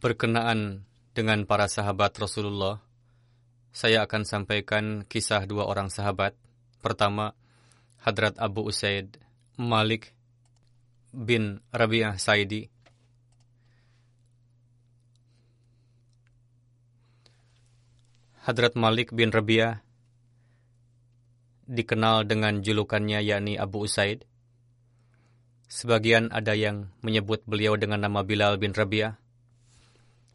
Berkenaan dengan para sahabat Rasulullah, saya akan sampaikan kisah dua orang sahabat. Pertama, Hadrat Abu Usaid Malik bin Rabi'ah Saidi. Hadrat Malik bin Rabi'ah dikenal dengan julukannya yakni Abu Usaid. Sebagian ada yang menyebut beliau dengan nama Bilal bin Rabi'ah.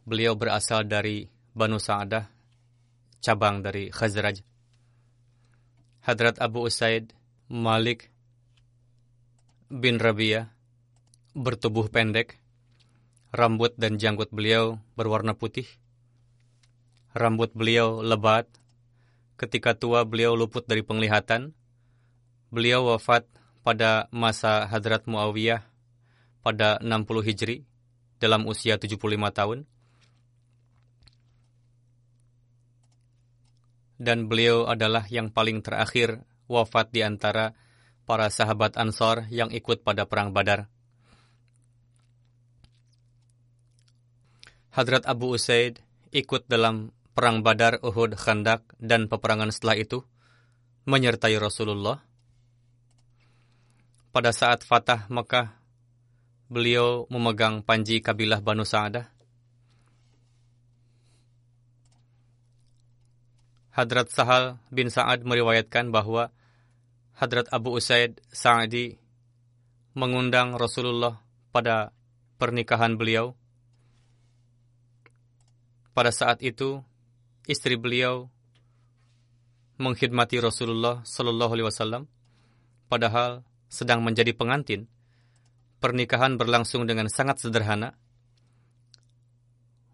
Beliau berasal dari Banu Sa'adah, cabang dari Khazraj. Hadrat Abu Usaid Malik bin Rabi'ah bertubuh pendek, rambut dan janggut beliau berwarna putih. Rambut beliau lebat, ketika tua beliau luput dari penglihatan. Beliau wafat pada masa Hadrat Muawiyah pada 60 Hijri dalam usia 75 tahun. Dan beliau adalah yang paling terakhir wafat di antara para sahabat Ansor yang ikut pada perang Badar. Hadrat Abu Usaid ikut dalam perang Badar, Uhud, Khandak, dan peperangan setelah itu menyertai Rasulullah. Pada saat Fatah Mekah, beliau memegang panji kabilah Banu Sa'adah. Hadrat Sahal bin Sa'ad meriwayatkan bahwa Hadrat Abu Usaid Sa'adi mengundang Rasulullah pada pernikahan beliau. Pada saat itu, istri beliau mengkhidmati Rasulullah Shallallahu Alaihi Wasallam, padahal sedang menjadi pengantin. Pernikahan berlangsung dengan sangat sederhana,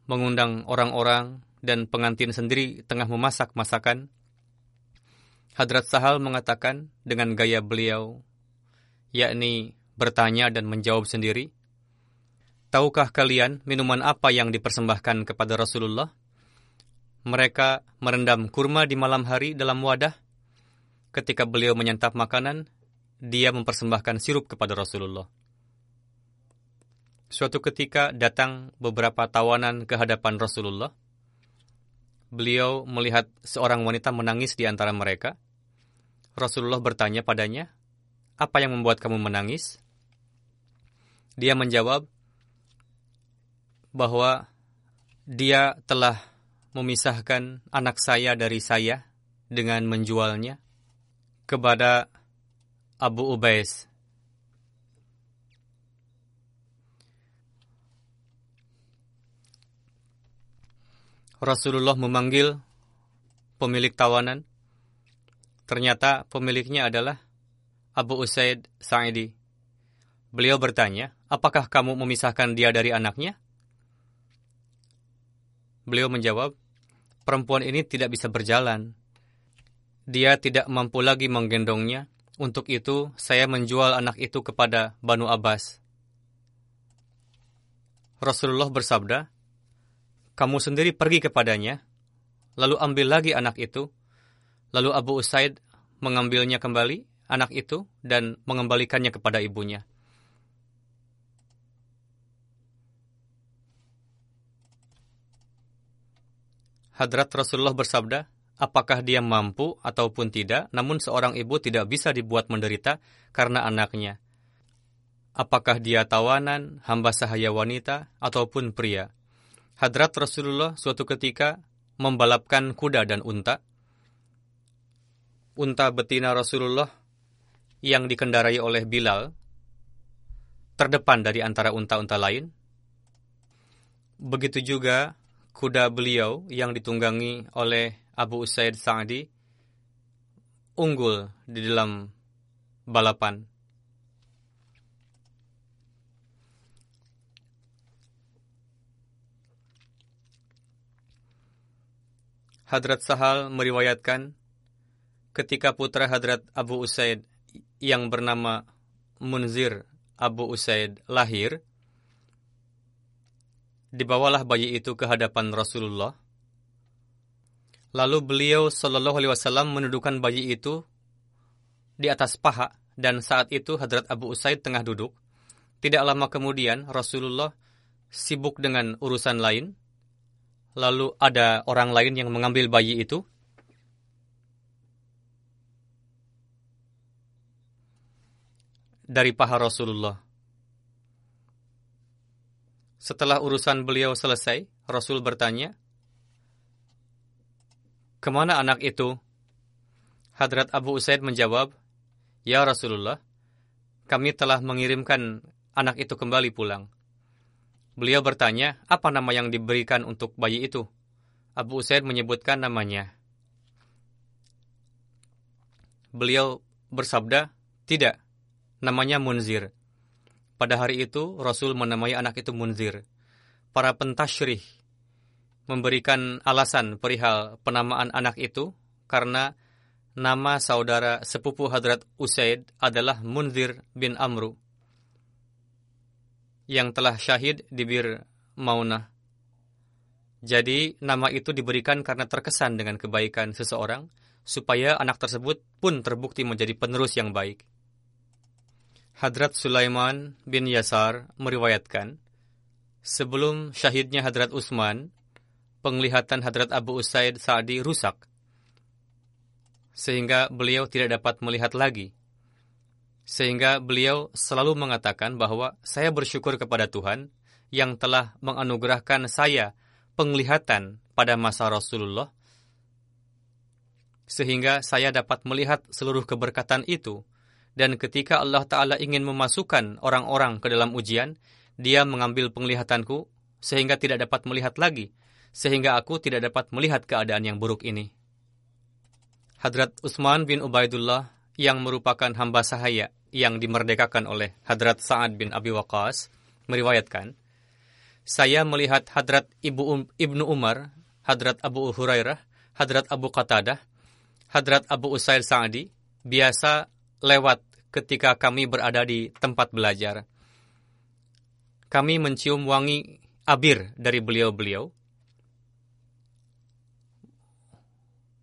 mengundang orang-orang dan pengantin sendiri tengah memasak masakan. Hadrat Sahal mengatakan dengan gaya beliau, yakni bertanya dan menjawab sendiri, Tahukah kalian minuman apa yang dipersembahkan kepada Rasulullah? Mereka merendam kurma di malam hari dalam wadah. Ketika beliau menyantap makanan, dia mempersembahkan sirup kepada Rasulullah. Suatu ketika datang beberapa tawanan ke hadapan Rasulullah. Beliau melihat seorang wanita menangis di antara mereka. Rasulullah bertanya padanya, "Apa yang membuat kamu menangis?" Dia menjawab bahwa dia telah memisahkan anak saya dari saya dengan menjualnya kepada Abu Ubais. Rasulullah memanggil pemilik tawanan. Ternyata pemiliknya adalah Abu Usaid Sa'idi. Beliau bertanya, apakah kamu memisahkan dia dari anaknya? Beliau menjawab, perempuan ini tidak bisa berjalan. Dia tidak mampu lagi menggendongnya. Untuk itu, saya menjual anak itu kepada Banu Abbas. Rasulullah bersabda, "Kamu sendiri pergi kepadanya, lalu ambil lagi anak itu." Lalu Abu Usaid mengambilnya kembali, anak itu, dan mengembalikannya kepada ibunya. Hadrat Rasulullah bersabda, apakah dia mampu ataupun tidak, namun seorang ibu tidak bisa dibuat menderita karena anaknya. Apakah dia tawanan, hamba sahaya wanita, ataupun pria. Hadrat Rasulullah suatu ketika membalapkan kuda dan unta. Unta betina Rasulullah yang dikendarai oleh Bilal terdepan dari antara unta-unta lain. Begitu juga kuda beliau yang ditunggangi oleh Abu Usaid Sa'di unggul di dalam balapan. Hadrat Sahal meriwayatkan ketika putra Hadrat Abu Usaid yang bernama Munzir Abu Usaid lahir, dibawalah bayi itu ke hadapan Rasulullah. Lalu beliau Shallallahu Alaihi Wasallam menundukkan bayi itu di atas paha dan saat itu Hadrat Abu Usaid tengah duduk. Tidak lama kemudian Rasulullah sibuk dengan urusan lain. Lalu ada orang lain yang mengambil bayi itu. Dari paha Rasulullah. Setelah urusan beliau selesai, Rasul bertanya, Ke mana anak itu? Hadrat Abu Usaid menjawab, Ya Rasulullah, kami telah mengirimkan anak itu kembali pulang. Beliau bertanya, apa nama yang diberikan untuk bayi itu? Abu Usaid menyebutkan namanya. Beliau bersabda, tidak, namanya Munzir. Pada hari itu, Rasul menamai anak itu Munzir. Para pentasyrih memberikan alasan perihal penamaan anak itu karena nama saudara sepupu Hadrat Usaid adalah Munzir bin Amru yang telah syahid di Bir Maunah. Jadi, nama itu diberikan karena terkesan dengan kebaikan seseorang, supaya anak tersebut pun terbukti menjadi penerus yang baik. Hadrat Sulaiman bin Yasar meriwayatkan, sebelum syahidnya Hadrat Utsman, penglihatan Hadrat Abu Usaid Sa'di rusak, sehingga beliau tidak dapat melihat lagi. Sehingga beliau selalu mengatakan bahwa saya bersyukur kepada Tuhan yang telah menganugerahkan saya penglihatan pada masa Rasulullah, sehingga saya dapat melihat seluruh keberkatan itu dan ketika Allah Ta'ala ingin memasukkan orang-orang ke dalam ujian, dia mengambil penglihatanku sehingga tidak dapat melihat lagi, sehingga aku tidak dapat melihat keadaan yang buruk ini. Hadrat Utsman bin Ubaidullah yang merupakan hamba sahaya yang dimerdekakan oleh Hadrat Sa'ad bin Abi Waqas meriwayatkan, saya melihat Hadrat Ibu um, Ibnu Umar, Hadrat Abu Hurairah, Hadrat Abu Qatadah, Hadrat Abu Usail Sa'adi biasa lewat ketika kami berada di tempat belajar. Kami mencium wangi abir dari beliau-beliau.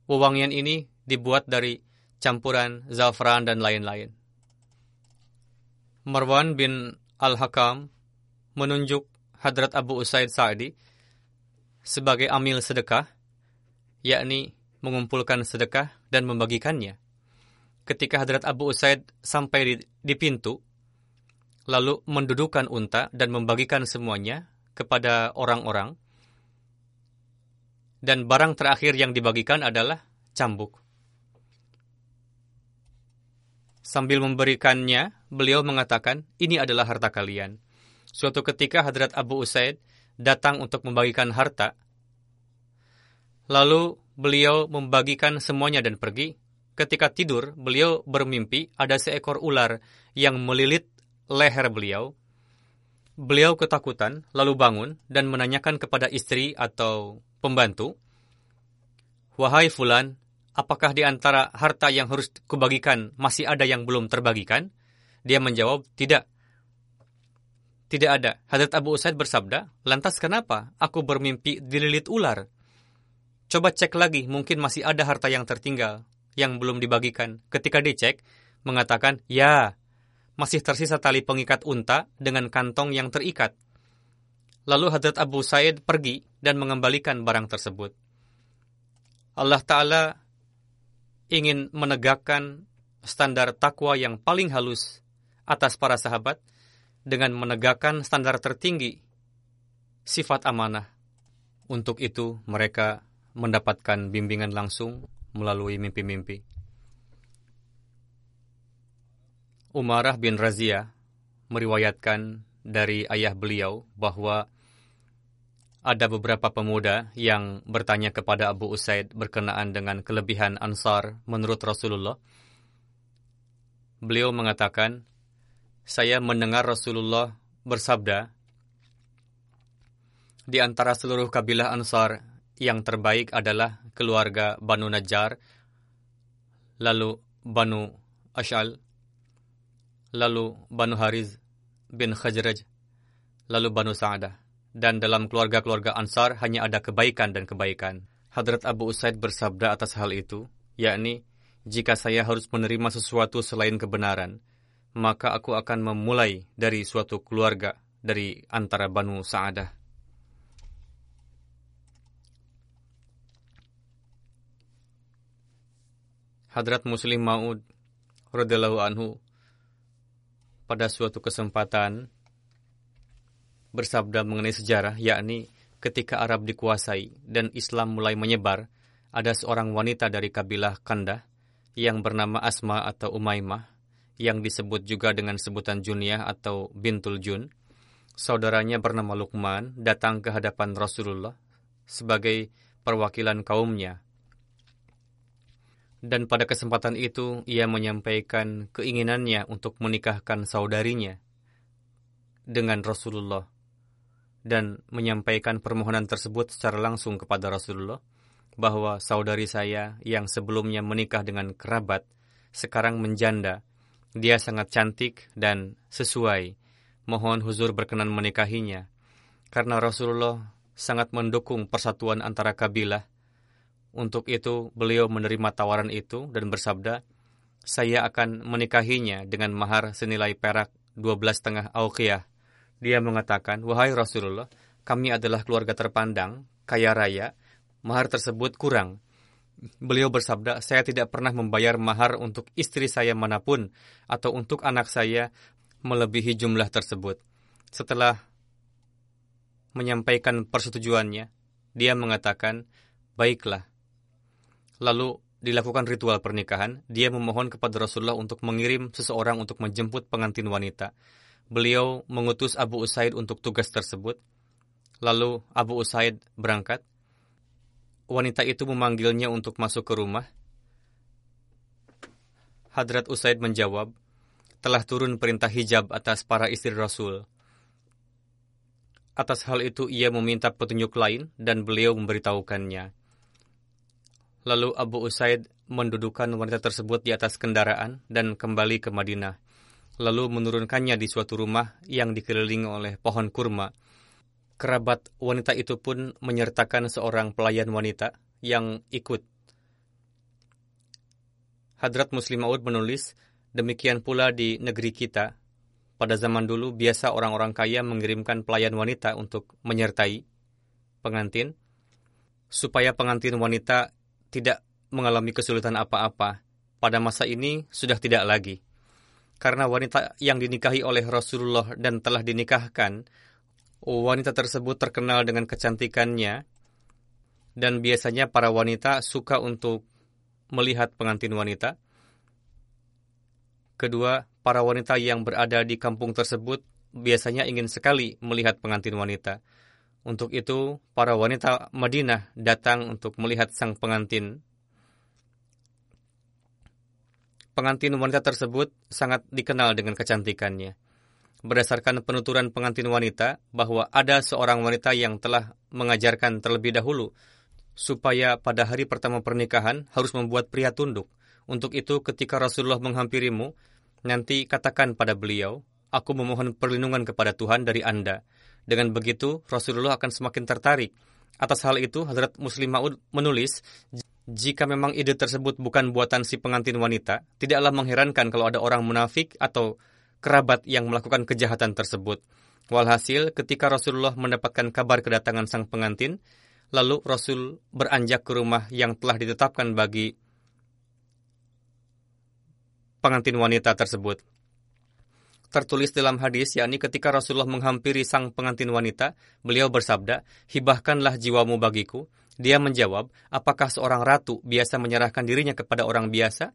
Wewangian ini dibuat dari campuran zafran dan lain-lain. Marwan bin Al-Hakam menunjuk Hadrat Abu Usaid Sa'di sebagai amil sedekah, yakni mengumpulkan sedekah dan membagikannya ketika Hadrat Abu Usaid sampai di, di pintu, lalu mendudukan unta dan membagikan semuanya kepada orang-orang, dan barang terakhir yang dibagikan adalah cambuk. Sambil memberikannya, beliau mengatakan, ini adalah harta kalian. Suatu ketika Hadrat Abu Usaid datang untuk membagikan harta, lalu beliau membagikan semuanya dan pergi, ketika tidur, beliau bermimpi ada seekor ular yang melilit leher beliau. Beliau ketakutan, lalu bangun dan menanyakan kepada istri atau pembantu, Wahai Fulan, apakah di antara harta yang harus kubagikan masih ada yang belum terbagikan? Dia menjawab, tidak. Tidak ada. Hadrat Abu Usaid bersabda, lantas kenapa aku bermimpi dililit ular? Coba cek lagi, mungkin masih ada harta yang tertinggal yang belum dibagikan. Ketika dicek, mengatakan, ya, masih tersisa tali pengikat unta dengan kantong yang terikat. Lalu Hadrat Abu Said pergi dan mengembalikan barang tersebut. Allah Ta'ala ingin menegakkan standar takwa yang paling halus atas para sahabat dengan menegakkan standar tertinggi sifat amanah. Untuk itu mereka mendapatkan bimbingan langsung melalui mimpi-mimpi. Umarah bin Razia meriwayatkan dari ayah beliau bahwa ada beberapa pemuda yang bertanya kepada Abu Usaid berkenaan dengan kelebihan Ansar menurut Rasulullah. Beliau mengatakan, saya mendengar Rasulullah bersabda, di antara seluruh kabilah Ansar yang terbaik adalah keluarga Banu Najjar, lalu Banu Ash'al, lalu Banu Hariz bin Khajraj, lalu Banu Sa'adah. Dan dalam keluarga-keluarga Ansar hanya ada kebaikan dan kebaikan. Hadrat Abu Usaid bersabda atas hal itu, yakni, jika saya harus menerima sesuatu selain kebenaran, maka aku akan memulai dari suatu keluarga dari antara Banu Sa'adah. Hadrat Muslim Maud radhiyallahu anhu pada suatu kesempatan bersabda mengenai sejarah yakni ketika Arab dikuasai dan Islam mulai menyebar ada seorang wanita dari kabilah Kanda yang bernama Asma atau Umaymah yang disebut juga dengan sebutan Junia atau Bintul Jun. Saudaranya bernama Luqman datang ke hadapan Rasulullah sebagai perwakilan kaumnya dan pada kesempatan itu ia menyampaikan keinginannya untuk menikahkan saudarinya dengan Rasulullah dan menyampaikan permohonan tersebut secara langsung kepada Rasulullah bahwa saudari saya yang sebelumnya menikah dengan kerabat sekarang menjanda. Dia sangat cantik dan sesuai. Mohon huzur berkenan menikahinya. Karena Rasulullah sangat mendukung persatuan antara kabilah untuk itu, beliau menerima tawaran itu dan bersabda, saya akan menikahinya dengan mahar senilai perak 12 setengah auqiyah. Dia mengatakan, wahai Rasulullah, kami adalah keluarga terpandang, kaya raya, mahar tersebut kurang. Beliau bersabda, saya tidak pernah membayar mahar untuk istri saya mana pun atau untuk anak saya melebihi jumlah tersebut. Setelah menyampaikan persetujuannya, dia mengatakan, baiklah, Lalu dilakukan ritual pernikahan, dia memohon kepada Rasulullah untuk mengirim seseorang untuk menjemput pengantin wanita. Beliau mengutus Abu Usaid untuk tugas tersebut. Lalu Abu Usaid berangkat. Wanita itu memanggilnya untuk masuk ke rumah. Hadrat Usaid menjawab, telah turun perintah hijab atas para istri Rasul. Atas hal itu ia meminta petunjuk lain dan beliau memberitahukannya. Lalu Abu Usaid mendudukan wanita tersebut di atas kendaraan dan kembali ke Madinah. Lalu menurunkannya di suatu rumah yang dikelilingi oleh pohon kurma. Kerabat wanita itu pun menyertakan seorang pelayan wanita yang ikut. Hadrat Muslim Maud menulis, demikian pula di negeri kita. Pada zaman dulu biasa orang-orang kaya mengirimkan pelayan wanita untuk menyertai pengantin, supaya pengantin wanita tidak mengalami kesulitan apa-apa. Pada masa ini sudah tidak lagi. Karena wanita yang dinikahi oleh Rasulullah dan telah dinikahkan, wanita tersebut terkenal dengan kecantikannya dan biasanya para wanita suka untuk melihat pengantin wanita. Kedua, para wanita yang berada di kampung tersebut biasanya ingin sekali melihat pengantin wanita. Untuk itu, para wanita Madinah datang untuk melihat sang pengantin. pengantin wanita tersebut sangat dikenal dengan kecantikannya. Berdasarkan penuturan pengantin wanita bahwa ada seorang wanita yang telah mengajarkan terlebih dahulu supaya pada hari pertama pernikahan harus membuat pria tunduk. Untuk itu ketika Rasulullah menghampirimu, nanti katakan pada beliau, aku memohon perlindungan kepada Tuhan dari Anda. Dengan begitu, Rasulullah akan semakin tertarik. Atas hal itu, Hazrat Muslim Ma'ud menulis, jika memang ide tersebut bukan buatan si pengantin wanita, tidaklah mengherankan kalau ada orang munafik atau kerabat yang melakukan kejahatan tersebut. Walhasil, ketika Rasulullah mendapatkan kabar kedatangan sang pengantin, lalu Rasul beranjak ke rumah yang telah ditetapkan bagi pengantin wanita tersebut. Tertulis dalam hadis, yakni ketika Rasulullah menghampiri sang pengantin wanita, beliau bersabda, Hibahkanlah jiwamu bagiku. Dia menjawab, apakah seorang ratu biasa menyerahkan dirinya kepada orang biasa?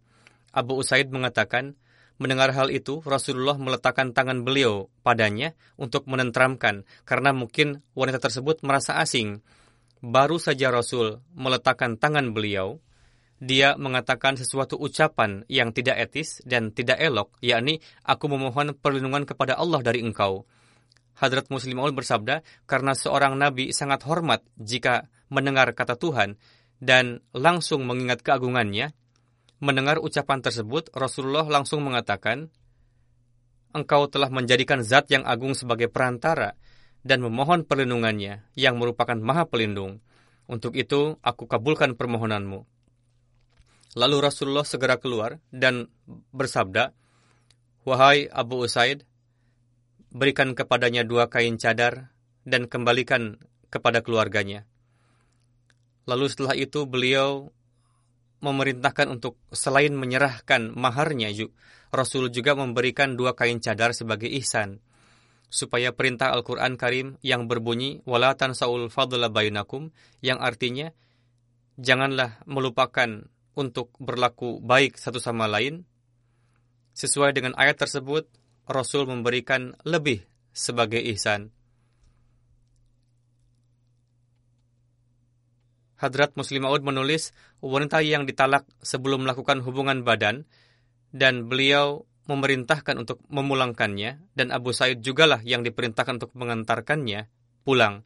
Abu Usaid mengatakan, Mendengar hal itu, Rasulullah meletakkan tangan beliau padanya untuk menentramkan, karena mungkin wanita tersebut merasa asing. Baru saja Rasul meletakkan tangan beliau, dia mengatakan sesuatu ucapan yang tidak etis dan tidak elok, yakni, aku memohon perlindungan kepada Allah dari engkau. Hadrat Muslim Aul bersabda, karena seorang nabi sangat hormat jika mendengar kata Tuhan dan langsung mengingat keagungannya, Mendengar ucapan tersebut, Rasulullah langsung mengatakan, Engkau telah menjadikan zat yang agung sebagai perantara dan memohon perlindungannya yang merupakan maha pelindung. Untuk itu, aku kabulkan permohonanmu. Lalu Rasulullah segera keluar dan bersabda, Wahai Abu Usaid, berikan kepadanya dua kain cadar dan kembalikan kepada keluarganya. Lalu setelah itu beliau memerintahkan untuk selain menyerahkan maharnya, Rasul juga memberikan dua kain cadar sebagai ihsan. Supaya perintah Al-Quran Karim yang berbunyi, Walatan saul fadla bainakum, yang artinya, janganlah melupakan untuk berlaku baik satu sama lain. Sesuai dengan ayat tersebut, Rasul memberikan lebih sebagai ihsan. Hadrat Muslim Maud menulis wanita yang ditalak sebelum melakukan hubungan badan dan beliau memerintahkan untuk memulangkannya dan Abu Said jugalah yang diperintahkan untuk mengantarkannya pulang.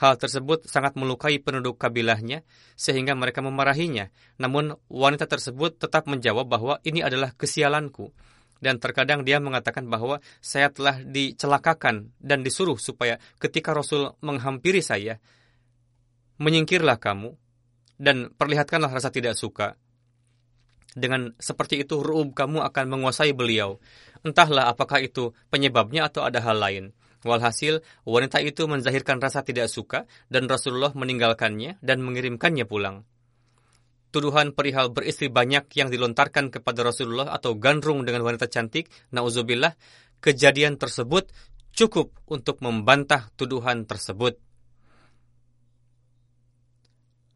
Hal tersebut sangat melukai penduduk kabilahnya sehingga mereka memarahinya. Namun wanita tersebut tetap menjawab bahwa ini adalah kesialanku. Dan terkadang dia mengatakan bahwa saya telah dicelakakan dan disuruh supaya ketika Rasul menghampiri saya, menyingkirlah kamu dan perlihatkanlah rasa tidak suka. Dengan seperti itu, ru'ub kamu akan menguasai beliau. Entahlah apakah itu penyebabnya atau ada hal lain. Walhasil, wanita itu menzahirkan rasa tidak suka dan Rasulullah meninggalkannya dan mengirimkannya pulang. Tuduhan perihal beristri banyak yang dilontarkan kepada Rasulullah atau gandrung dengan wanita cantik, nauzubillah, kejadian tersebut cukup untuk membantah tuduhan tersebut.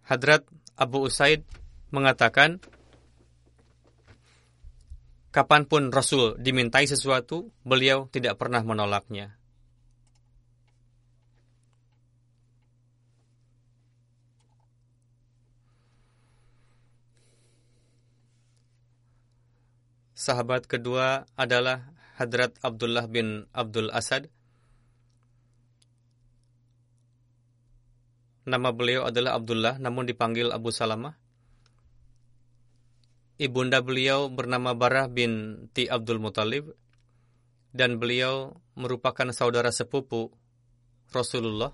Hadrat Abu Usaid mengatakan, kapan pun Rasul dimintai sesuatu, beliau tidak pernah menolaknya. Sahabat kedua adalah Hadrat Abdullah bin Abdul Asad Nama beliau adalah Abdullah, namun dipanggil Abu Salamah. Ibunda beliau bernama Barah bin Ti Abdul Muthalib dan beliau merupakan saudara sepupu Rasulullah.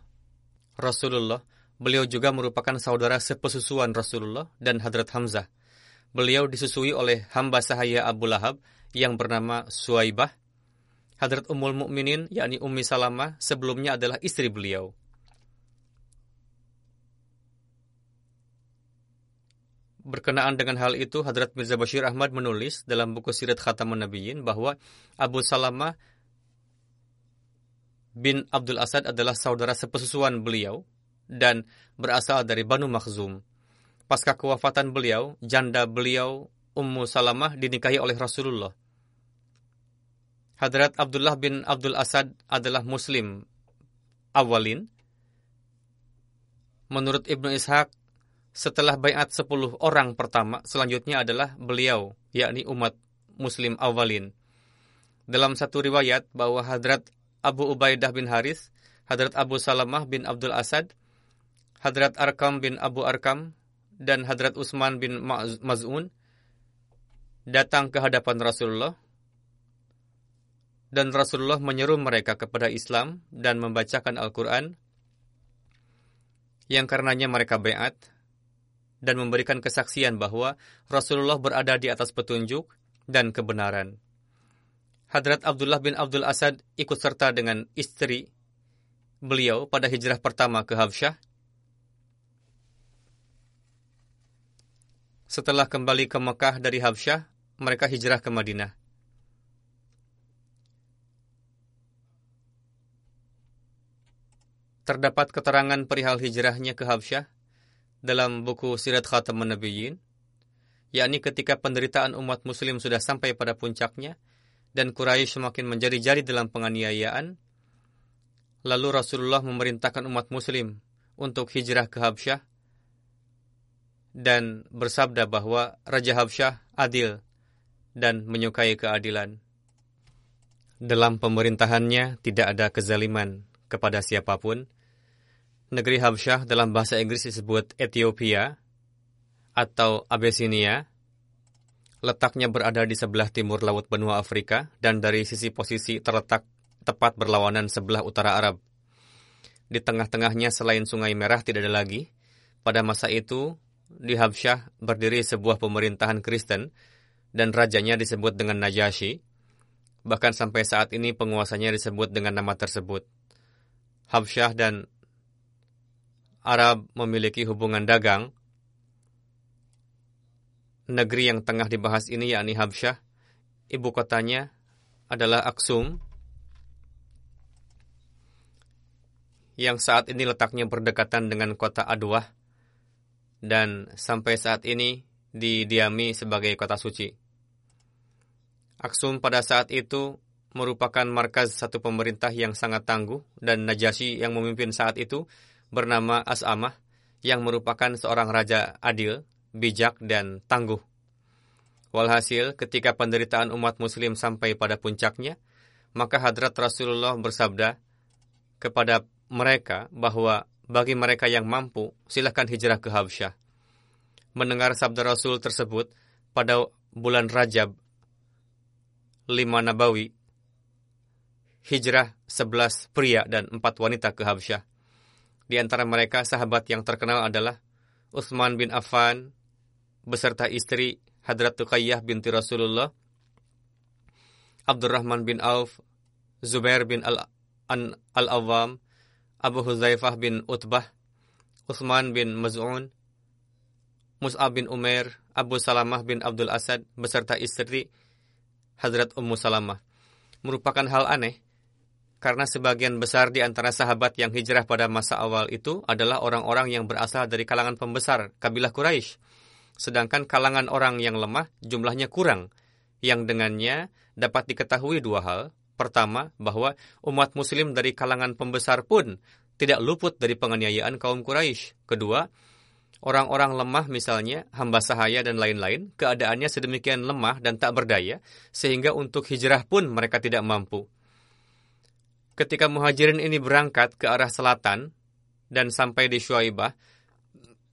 Rasulullah, beliau juga merupakan saudara sepesusuan Rasulullah dan Hadrat Hamzah. Beliau disusui oleh hamba sahaya Abu Lahab yang bernama Suaibah. Hadrat Ummul Mukminin yakni Ummi Salamah sebelumnya adalah istri beliau. Berkenaan dengan hal itu, Hadrat Mirza Bashir Ahmad menulis dalam buku Sirat Khatamun Nabiyyin bahwa Abu Salamah bin Abdul Asad adalah saudara sepesusuan beliau dan berasal dari Banu Makhzum. Pasca kewafatan beliau, janda beliau Ummu Salamah dinikahi oleh Rasulullah. Hadrat Abdullah bin Abdul Asad adalah muslim awalin. Menurut Ibnu Ishaq, setelah bayat sepuluh orang pertama, selanjutnya adalah beliau, yakni umat muslim awalin. Dalam satu riwayat bahwa Hadrat Abu Ubaidah bin Haris, Hadrat Abu Salamah bin Abdul Asad, Hadrat Arkam bin Abu Arkam, dan Hadrat Utsman bin Maz'un datang ke hadapan Rasulullah dan Rasulullah menyeru mereka kepada Islam dan membacakan Al-Quran yang karenanya mereka beat dan memberikan kesaksian bahwa Rasulullah berada di atas petunjuk dan kebenaran. Hadrat Abdullah bin Abdul Asad ikut serta dengan istri beliau pada hijrah pertama ke Habsyah. Setelah kembali ke Mekah dari Habsyah, mereka hijrah ke Madinah. Terdapat keterangan perihal hijrahnya ke Habsyah dalam buku Sirat Khatamun Nabiyyin, yakni ketika penderitaan umat muslim sudah sampai pada puncaknya, dan Quraisy semakin menjadi-jadi dalam penganiayaan, lalu Rasulullah memerintahkan umat muslim untuk hijrah ke Habsyah dan bersabda bahwa Raja Habsyah adil dan menyukai keadilan. Dalam pemerintahannya tidak ada kezaliman kepada siapa pun. Negeri Habsyah dalam bahasa Inggris disebut Ethiopia atau Abyssinia letaknya berada di sebelah timur Laut Benua Afrika dan dari sisi posisi terletak tepat berlawanan sebelah utara Arab. Di tengah-tengahnya selain Sungai Merah tidak ada lagi. Pada masa itu, di Habsyah berdiri sebuah pemerintahan Kristen dan rajanya disebut dengan Najasyi. Bahkan sampai saat ini penguasanya disebut dengan nama tersebut. Habsyah dan Arab memiliki hubungan dagang negeri yang tengah dibahas ini yakni Habsyah, ibu kotanya adalah Aksum, yang saat ini letaknya berdekatan dengan kota Adwah, dan sampai saat ini didiami sebagai kota suci. Aksum pada saat itu merupakan markas satu pemerintah yang sangat tangguh dan Najasyi yang memimpin saat itu bernama As'amah yang merupakan seorang raja adil bijak, dan tangguh. Walhasil, ketika penderitaan umat muslim sampai pada puncaknya, maka hadrat Rasulullah bersabda kepada mereka bahwa bagi mereka yang mampu, silahkan hijrah ke Habsyah. Mendengar sabda Rasul tersebut pada bulan Rajab, lima Nabawi, hijrah sebelas pria dan empat wanita ke Habsyah. Di antara mereka sahabat yang terkenal adalah Utsman bin Affan, beserta istri Hadrat Tuqayyah binti Rasulullah, Abdurrahman bin Auf, Zubair bin Al-Awwam, Abu Huzaifah bin Utbah, Uthman bin Maz'un, Mus'ab bin Umair, Abu Salamah bin Abdul Asad, beserta istri Hadrat Ummu Salamah. Merupakan hal aneh, karena sebagian besar di antara sahabat yang hijrah pada masa awal itu adalah orang-orang yang berasal dari kalangan pembesar kabilah Quraisy sedangkan kalangan orang yang lemah jumlahnya kurang, yang dengannya dapat diketahui dua hal. Pertama, bahwa umat muslim dari kalangan pembesar pun tidak luput dari penganiayaan kaum Quraisy. Kedua, orang-orang lemah misalnya, hamba sahaya dan lain-lain, keadaannya sedemikian lemah dan tak berdaya, sehingga untuk hijrah pun mereka tidak mampu. Ketika muhajirin ini berangkat ke arah selatan dan sampai di Shuaibah,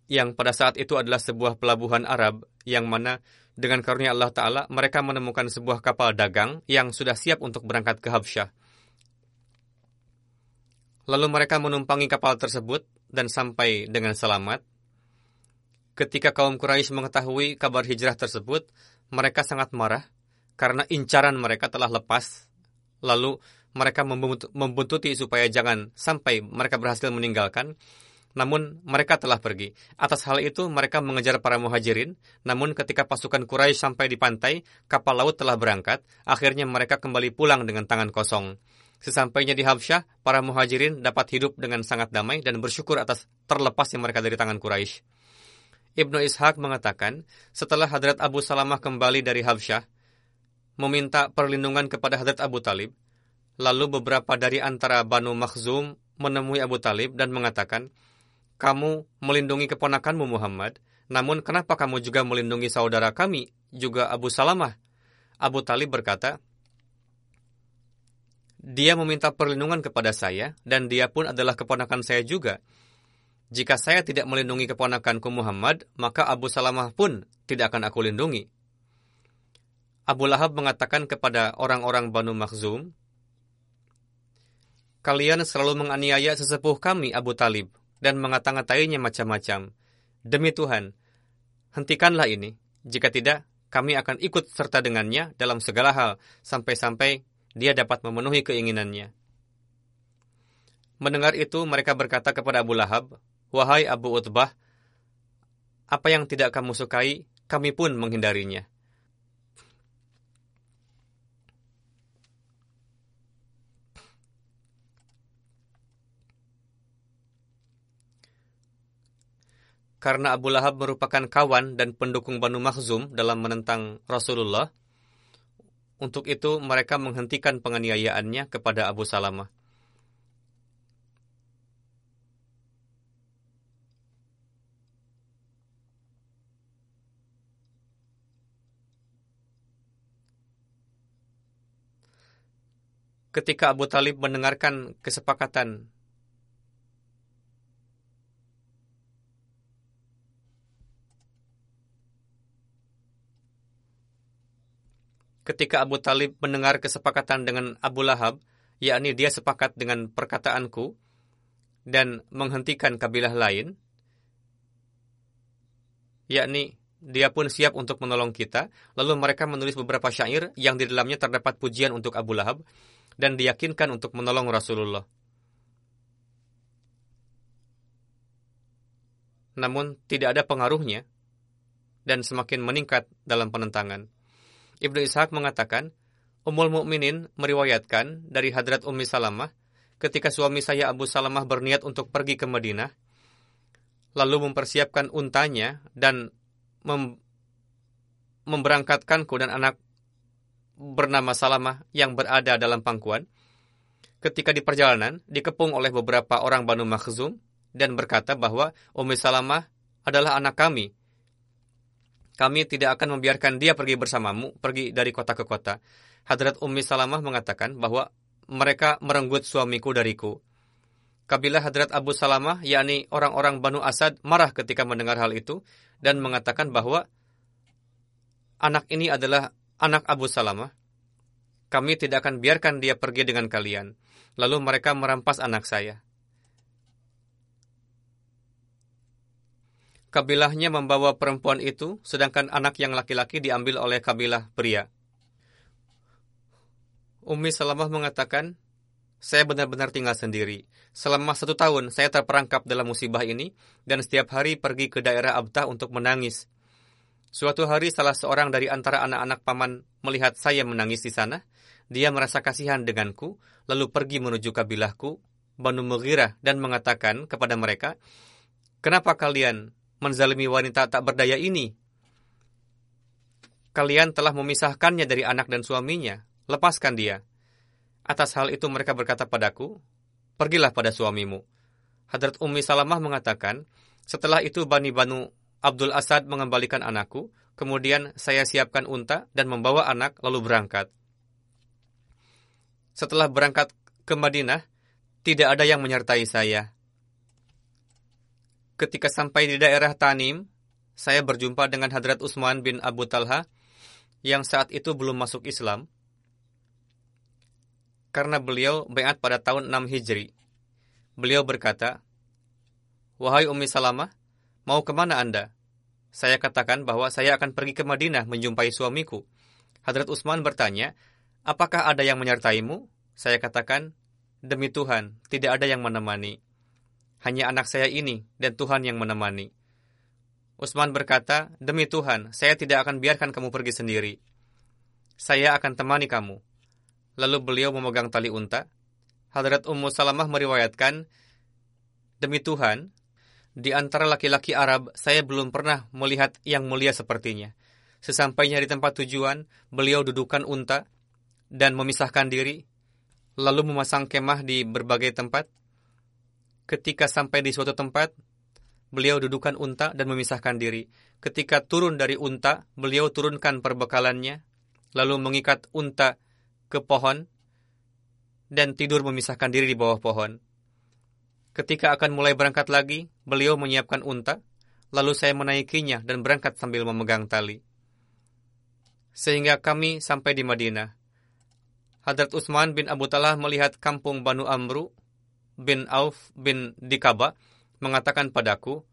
yang pada saat itu adalah sebuah pelabuhan Arab yang mana dengan karunia Allah Ta'ala mereka menemukan sebuah kapal dagang yang sudah siap untuk berangkat ke Habsyah. Lalu mereka menumpangi kapal tersebut dan sampai dengan selamat. Ketika kaum Quraisy mengetahui kabar hijrah tersebut, mereka sangat marah karena incaran mereka telah lepas. Lalu mereka membuntuti supaya jangan sampai mereka berhasil meninggalkan namun mereka telah pergi. Atas hal itu mereka mengejar para muhajirin, namun ketika pasukan Quraisy sampai di pantai, kapal laut telah berangkat, akhirnya mereka kembali pulang dengan tangan kosong. Sesampainya di Habsyah, para muhajirin dapat hidup dengan sangat damai dan bersyukur atas terlepasnya mereka dari tangan Quraisy. Ibnu Ishaq mengatakan, setelah Hadrat Abu Salamah kembali dari Habsyah, meminta perlindungan kepada Hadrat Abu Talib, lalu beberapa dari antara Banu Makhzum menemui Abu Talib dan mengatakan, kamu melindungi keponakanmu Muhammad, namun kenapa kamu juga melindungi saudara kami, juga Abu Salamah? Abu Talib berkata, dia meminta perlindungan kepada saya, dan dia pun adalah keponakan saya juga. Jika saya tidak melindungi keponakanku Muhammad, maka Abu Salamah pun tidak akan aku lindungi. Abu Lahab mengatakan kepada orang-orang Banu Makhzum, Kalian selalu menganiaya sesepuh kami, Abu Talib, dan mengata-ngatainya macam-macam. Demi Tuhan, hentikanlah ini. Jika tidak, kami akan ikut serta dengannya dalam segala hal, sampai-sampai dia dapat memenuhi keinginannya. Mendengar itu, mereka berkata kepada Abu Lahab, Wahai Abu Utbah, apa yang tidak kamu sukai, kami pun menghindarinya. Karena Abu Lahab merupakan kawan dan pendukung Banu Makhzum dalam menentang Rasulullah. Untuk itu mereka menghentikan penganiayaannya kepada Abu Salamah. Ketika Abu Talib mendengarkan kesepakatan ketika Abu Talib mendengar kesepakatan dengan Abu Lahab, yakni dia sepakat dengan perkataanku dan menghentikan kabilah lain, yakni dia pun siap untuk menolong kita. Lalu mereka menulis beberapa syair yang di dalamnya terdapat pujian untuk Abu Lahab dan diyakinkan untuk menolong Rasulullah. Namun tidak ada pengaruhnya dan semakin meningkat dalam penentangan. Ibnu Ishaq mengatakan, Ummul Mukminin meriwayatkan dari Hadrat Ummi Salamah ketika suami saya Abu Salamah berniat untuk pergi ke Madinah, lalu mempersiapkan untanya dan mem memberangkatkanku dan anak bernama Salamah yang berada dalam pangkuan. Ketika di perjalanan, dikepung oleh beberapa orang Banu Makhzum dan berkata bahwa Ummi Salamah adalah anak kami kami tidak akan membiarkan dia pergi bersamamu, pergi dari kota ke kota. Hadrat Ummi Salamah mengatakan bahwa mereka merenggut suamiku dariku. Kabilah Hadrat Abu Salamah, yakni orang-orang Banu Asad, marah ketika mendengar hal itu dan mengatakan bahwa anak ini adalah anak Abu Salamah. Kami tidak akan biarkan dia pergi dengan kalian. Lalu mereka merampas anak saya. Kabilahnya membawa perempuan itu, sedangkan anak yang laki-laki diambil oleh kabilah pria. Umi Salamah mengatakan, saya benar-benar tinggal sendiri. Selama satu tahun, saya terperangkap dalam musibah ini, dan setiap hari pergi ke daerah Abtah untuk menangis. Suatu hari, salah seorang dari antara anak-anak paman melihat saya menangis di sana. Dia merasa kasihan denganku, lalu pergi menuju kabilahku, Banu Mughirah, dan mengatakan kepada mereka, Kenapa kalian menzalimi wanita tak berdaya ini. Kalian telah memisahkannya dari anak dan suaminya. Lepaskan dia. Atas hal itu mereka berkata padaku, Pergilah pada suamimu. Hadrat Ummi Salamah mengatakan, setelah itu Bani Banu Abdul Asad mengembalikan anakku, kemudian saya siapkan unta dan membawa anak lalu berangkat. Setelah berangkat ke Madinah, tidak ada yang menyertai saya. Ketika sampai di daerah Tanim, saya berjumpa dengan Hadrat Utsman bin Abu Talha yang saat itu belum masuk Islam karena beliau bayat pada tahun 6 Hijri. Beliau berkata, Wahai Ummi Salamah, mau ke mana Anda? Saya katakan bahwa saya akan pergi ke Madinah menjumpai suamiku. Hadrat Utsman bertanya, apakah ada yang menyertaimu? Saya katakan, demi Tuhan, tidak ada yang menemani. Hanya anak saya ini dan Tuhan yang menemani. Utsman berkata, Demi Tuhan, saya tidak akan biarkan kamu pergi sendiri. Saya akan temani kamu. Lalu beliau memegang tali unta. Hadrat Ummu Salamah meriwayatkan, Demi Tuhan, di antara laki-laki Arab, saya belum pernah melihat yang mulia sepertinya. Sesampainya di tempat tujuan, beliau dudukan unta dan memisahkan diri, lalu memasang kemah di berbagai tempat, Ketika sampai di suatu tempat, beliau dudukan unta dan memisahkan diri. Ketika turun dari unta, beliau turunkan perbekalannya lalu mengikat unta ke pohon dan tidur memisahkan diri di bawah pohon. Ketika akan mulai berangkat lagi, beliau menyiapkan unta, lalu saya menaikinya dan berangkat sambil memegang tali. Sehingga kami sampai di Madinah. Hadrat Utsman bin Abu Talha melihat kampung Banu Amru bin Auf bin Dikaba mengatakan padaku,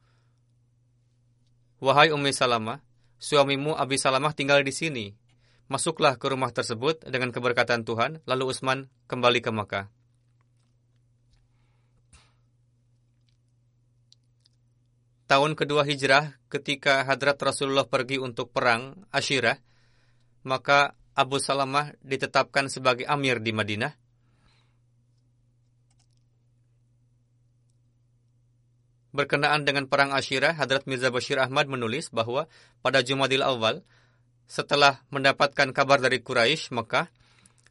Wahai Ummi Salamah, suamimu Abi Salamah tinggal di sini. Masuklah ke rumah tersebut dengan keberkatan Tuhan, lalu Utsman kembali ke Makkah. Tahun kedua hijrah, ketika Hadrat Rasulullah pergi untuk perang Ashirah, maka Abu Salamah ditetapkan sebagai amir di Madinah. Berkenaan dengan perang Ashirah, Hadrat Mirza Bashir Ahmad menulis bahwa pada Jumadil Awal, setelah mendapatkan kabar dari Quraisy, maka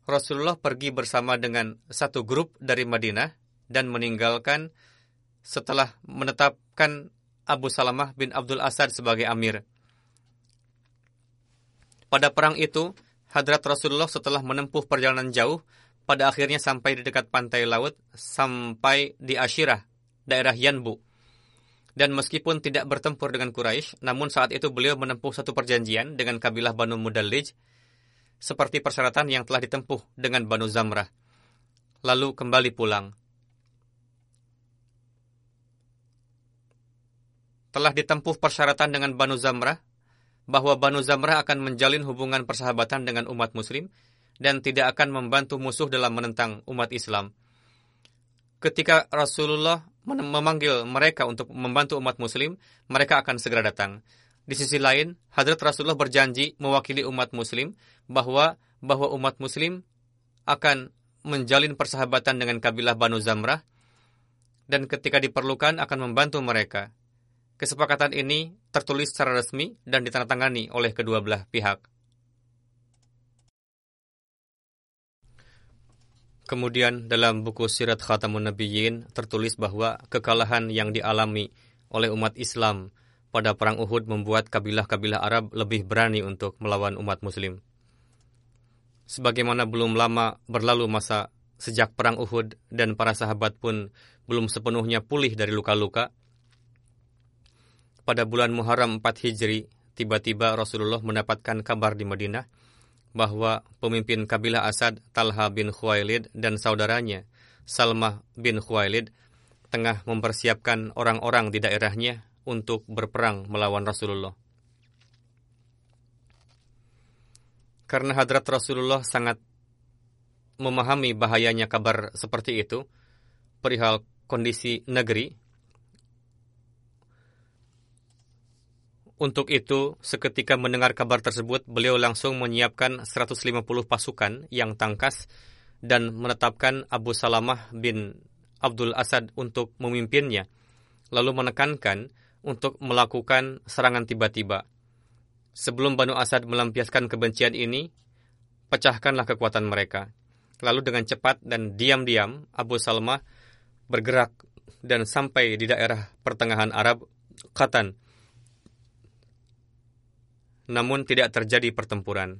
Rasulullah pergi bersama dengan satu grup dari Madinah dan meninggalkan setelah menetapkan Abu Salamah bin Abdul Asad sebagai amir. Pada perang itu, Hadrat Rasulullah setelah menempuh perjalanan jauh, pada akhirnya sampai di dekat pantai laut, sampai di Ashirah, daerah Yanbu. Dan meskipun tidak bertempur dengan Quraisy, namun saat itu beliau menempuh satu perjanjian dengan kabilah Banu Mudallij, seperti persyaratan yang telah ditempuh dengan Banu Zamrah. Lalu kembali pulang. Telah ditempuh persyaratan dengan Banu Zamrah, bahwa Banu Zamrah akan menjalin hubungan persahabatan dengan umat muslim, dan tidak akan membantu musuh dalam menentang umat Islam. Ketika Rasulullah memanggil mereka untuk membantu umat muslim, mereka akan segera datang. Di sisi lain, Hadrat Rasulullah berjanji mewakili umat muslim bahwa bahwa umat muslim akan menjalin persahabatan dengan kabilah Banu Zamrah dan ketika diperlukan akan membantu mereka. Kesepakatan ini tertulis secara resmi dan ditandatangani oleh kedua belah pihak. Kemudian dalam buku Sirat Khatamun Nabiyyin tertulis bahwa kekalahan yang dialami oleh umat Islam pada perang Uhud membuat kabilah-kabilah Arab lebih berani untuk melawan umat muslim. Sebagaimana belum lama berlalu masa sejak perang Uhud dan para sahabat pun belum sepenuhnya pulih dari luka-luka, pada bulan Muharram 4 Hijri, tiba-tiba Rasulullah mendapatkan kabar di Madinah bahwa pemimpin kabilah Asad Talha bin Khuwailid dan saudaranya Salmah bin Khuwailid tengah mempersiapkan orang-orang di daerahnya untuk berperang melawan Rasulullah. Karena hadrat Rasulullah sangat memahami bahayanya kabar seperti itu, perihal kondisi negeri, Untuk itu, seketika mendengar kabar tersebut, beliau langsung menyiapkan 150 pasukan yang tangkas dan menetapkan Abu Salamah bin Abdul Asad untuk memimpinnya, lalu menekankan untuk melakukan serangan tiba-tiba. Sebelum Banu Asad melampiaskan kebencian ini, pecahkanlah kekuatan mereka. Lalu dengan cepat dan diam-diam, Abu Salamah bergerak dan sampai di daerah pertengahan Arab, Qatan, namun tidak terjadi pertempuran.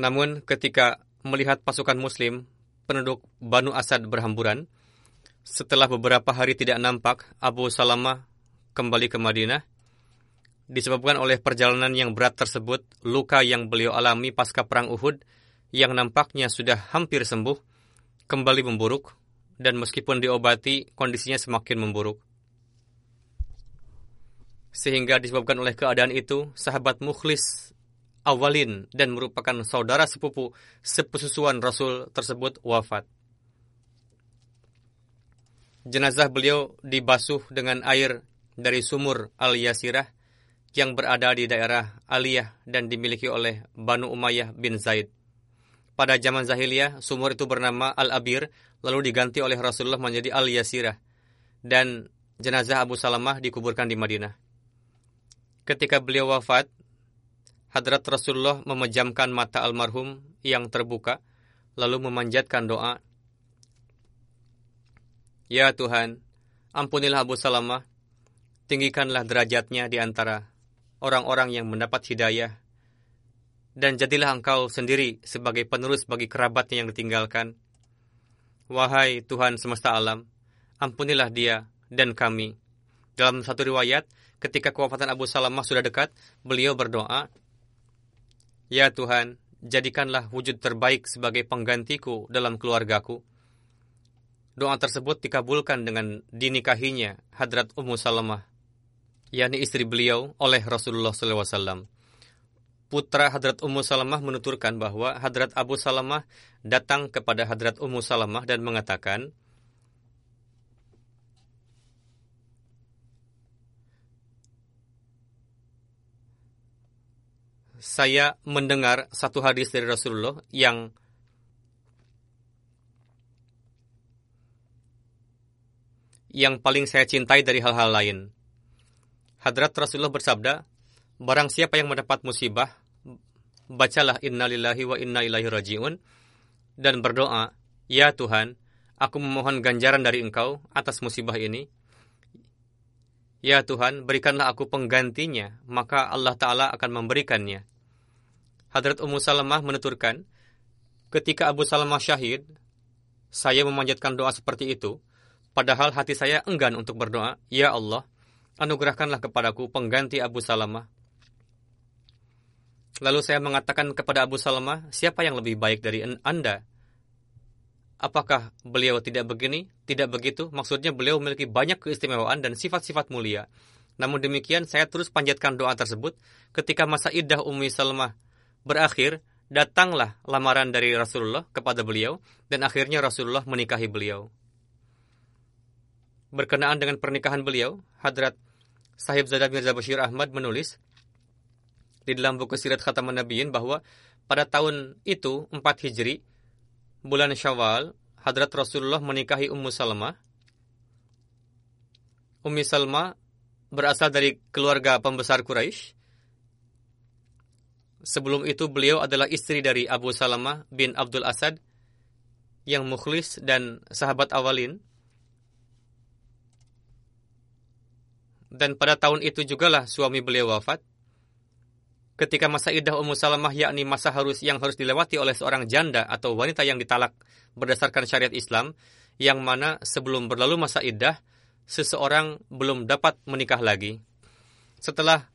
Namun ketika melihat pasukan muslim, penduduk Banu Asad berhamburan, setelah beberapa hari tidak nampak, Abu Salamah kembali ke Madinah. Disebabkan oleh perjalanan yang berat tersebut, luka yang beliau alami pasca perang Uhud yang nampaknya sudah hampir sembuh, kembali memburuk, dan meskipun diobati, kondisinya semakin memburuk. Sehingga disebabkan oleh keadaan itu, sahabat mukhlis awalin dan merupakan saudara sepupu sepususuan Rasul tersebut wafat. Jenazah beliau dibasuh dengan air dari sumur Al-Yasirah yang berada di daerah Aliyah dan dimiliki oleh Banu Umayyah bin Zaid. Pada zaman Zahiliyah, sumur itu bernama Al-Abir, lalu diganti oleh Rasulullah menjadi Al-Yasirah. Dan jenazah Abu Salamah dikuburkan di Madinah. Ketika beliau wafat, Hadrat Rasulullah memejamkan mata almarhum yang terbuka, lalu memanjatkan doa, Ya Tuhan, ampunilah Abu Salamah, tinggikanlah derajatnya di antara orang-orang yang mendapat hidayah dan jadilah engkau sendiri sebagai penerus bagi kerabatnya yang ditinggalkan. Wahai Tuhan semesta alam, ampunilah dia dan kami. Dalam satu riwayat, ketika kewafatan Abu Salamah sudah dekat, beliau berdoa, Ya Tuhan, jadikanlah wujud terbaik sebagai penggantiku dalam keluargaku. Doa tersebut dikabulkan dengan dinikahinya Hadrat Ummu Salamah, yakni istri beliau oleh Rasulullah SAW putra Hadrat Ummu Salamah menuturkan bahwa Hadrat Abu Salamah datang kepada Hadrat Ummu Salamah dan mengatakan, Saya mendengar satu hadis dari Rasulullah yang yang paling saya cintai dari hal-hal lain. Hadrat Rasulullah bersabda, Barang siapa yang mendapat musibah, bacalah innalillahi wa inna ilaihi rajiun dan berdoa, "Ya Tuhan, aku memohon ganjaran dari Engkau atas musibah ini." Ya Tuhan, berikanlah aku penggantinya, maka Allah Ta'ala akan memberikannya. Hadrat Ummu Salamah menuturkan, ketika Abu Salamah syahid, saya memanjatkan doa seperti itu, padahal hati saya enggan untuk berdoa, Ya Allah, anugerahkanlah kepadaku pengganti Abu Salamah Lalu saya mengatakan kepada Abu Salama, siapa yang lebih baik dari Anda? Apakah beliau tidak begini? Tidak begitu? Maksudnya beliau memiliki banyak keistimewaan dan sifat-sifat mulia. Namun demikian, saya terus panjatkan doa tersebut. Ketika masa idah Ummi Salma berakhir, datanglah lamaran dari Rasulullah kepada beliau, dan akhirnya Rasulullah menikahi beliau. Berkenaan dengan pernikahan beliau, Hadrat Sahib Zada Mirza Bashir Ahmad menulis, di dalam buku Sirat Khataman Nabiyin bahwa pada tahun itu 4 Hijri bulan Syawal Hadrat Rasulullah menikahi Ummu Salma. Ummi Salma berasal dari keluarga pembesar Quraisy. Sebelum itu beliau adalah istri dari Abu Salamah bin Abdul Asad yang mukhlis dan sahabat awalin. Dan pada tahun itu jugalah suami beliau wafat ketika masa idah Ummu Salamah yakni masa harus yang harus dilewati oleh seorang janda atau wanita yang ditalak berdasarkan syariat Islam yang mana sebelum berlalu masa idah seseorang belum dapat menikah lagi. Setelah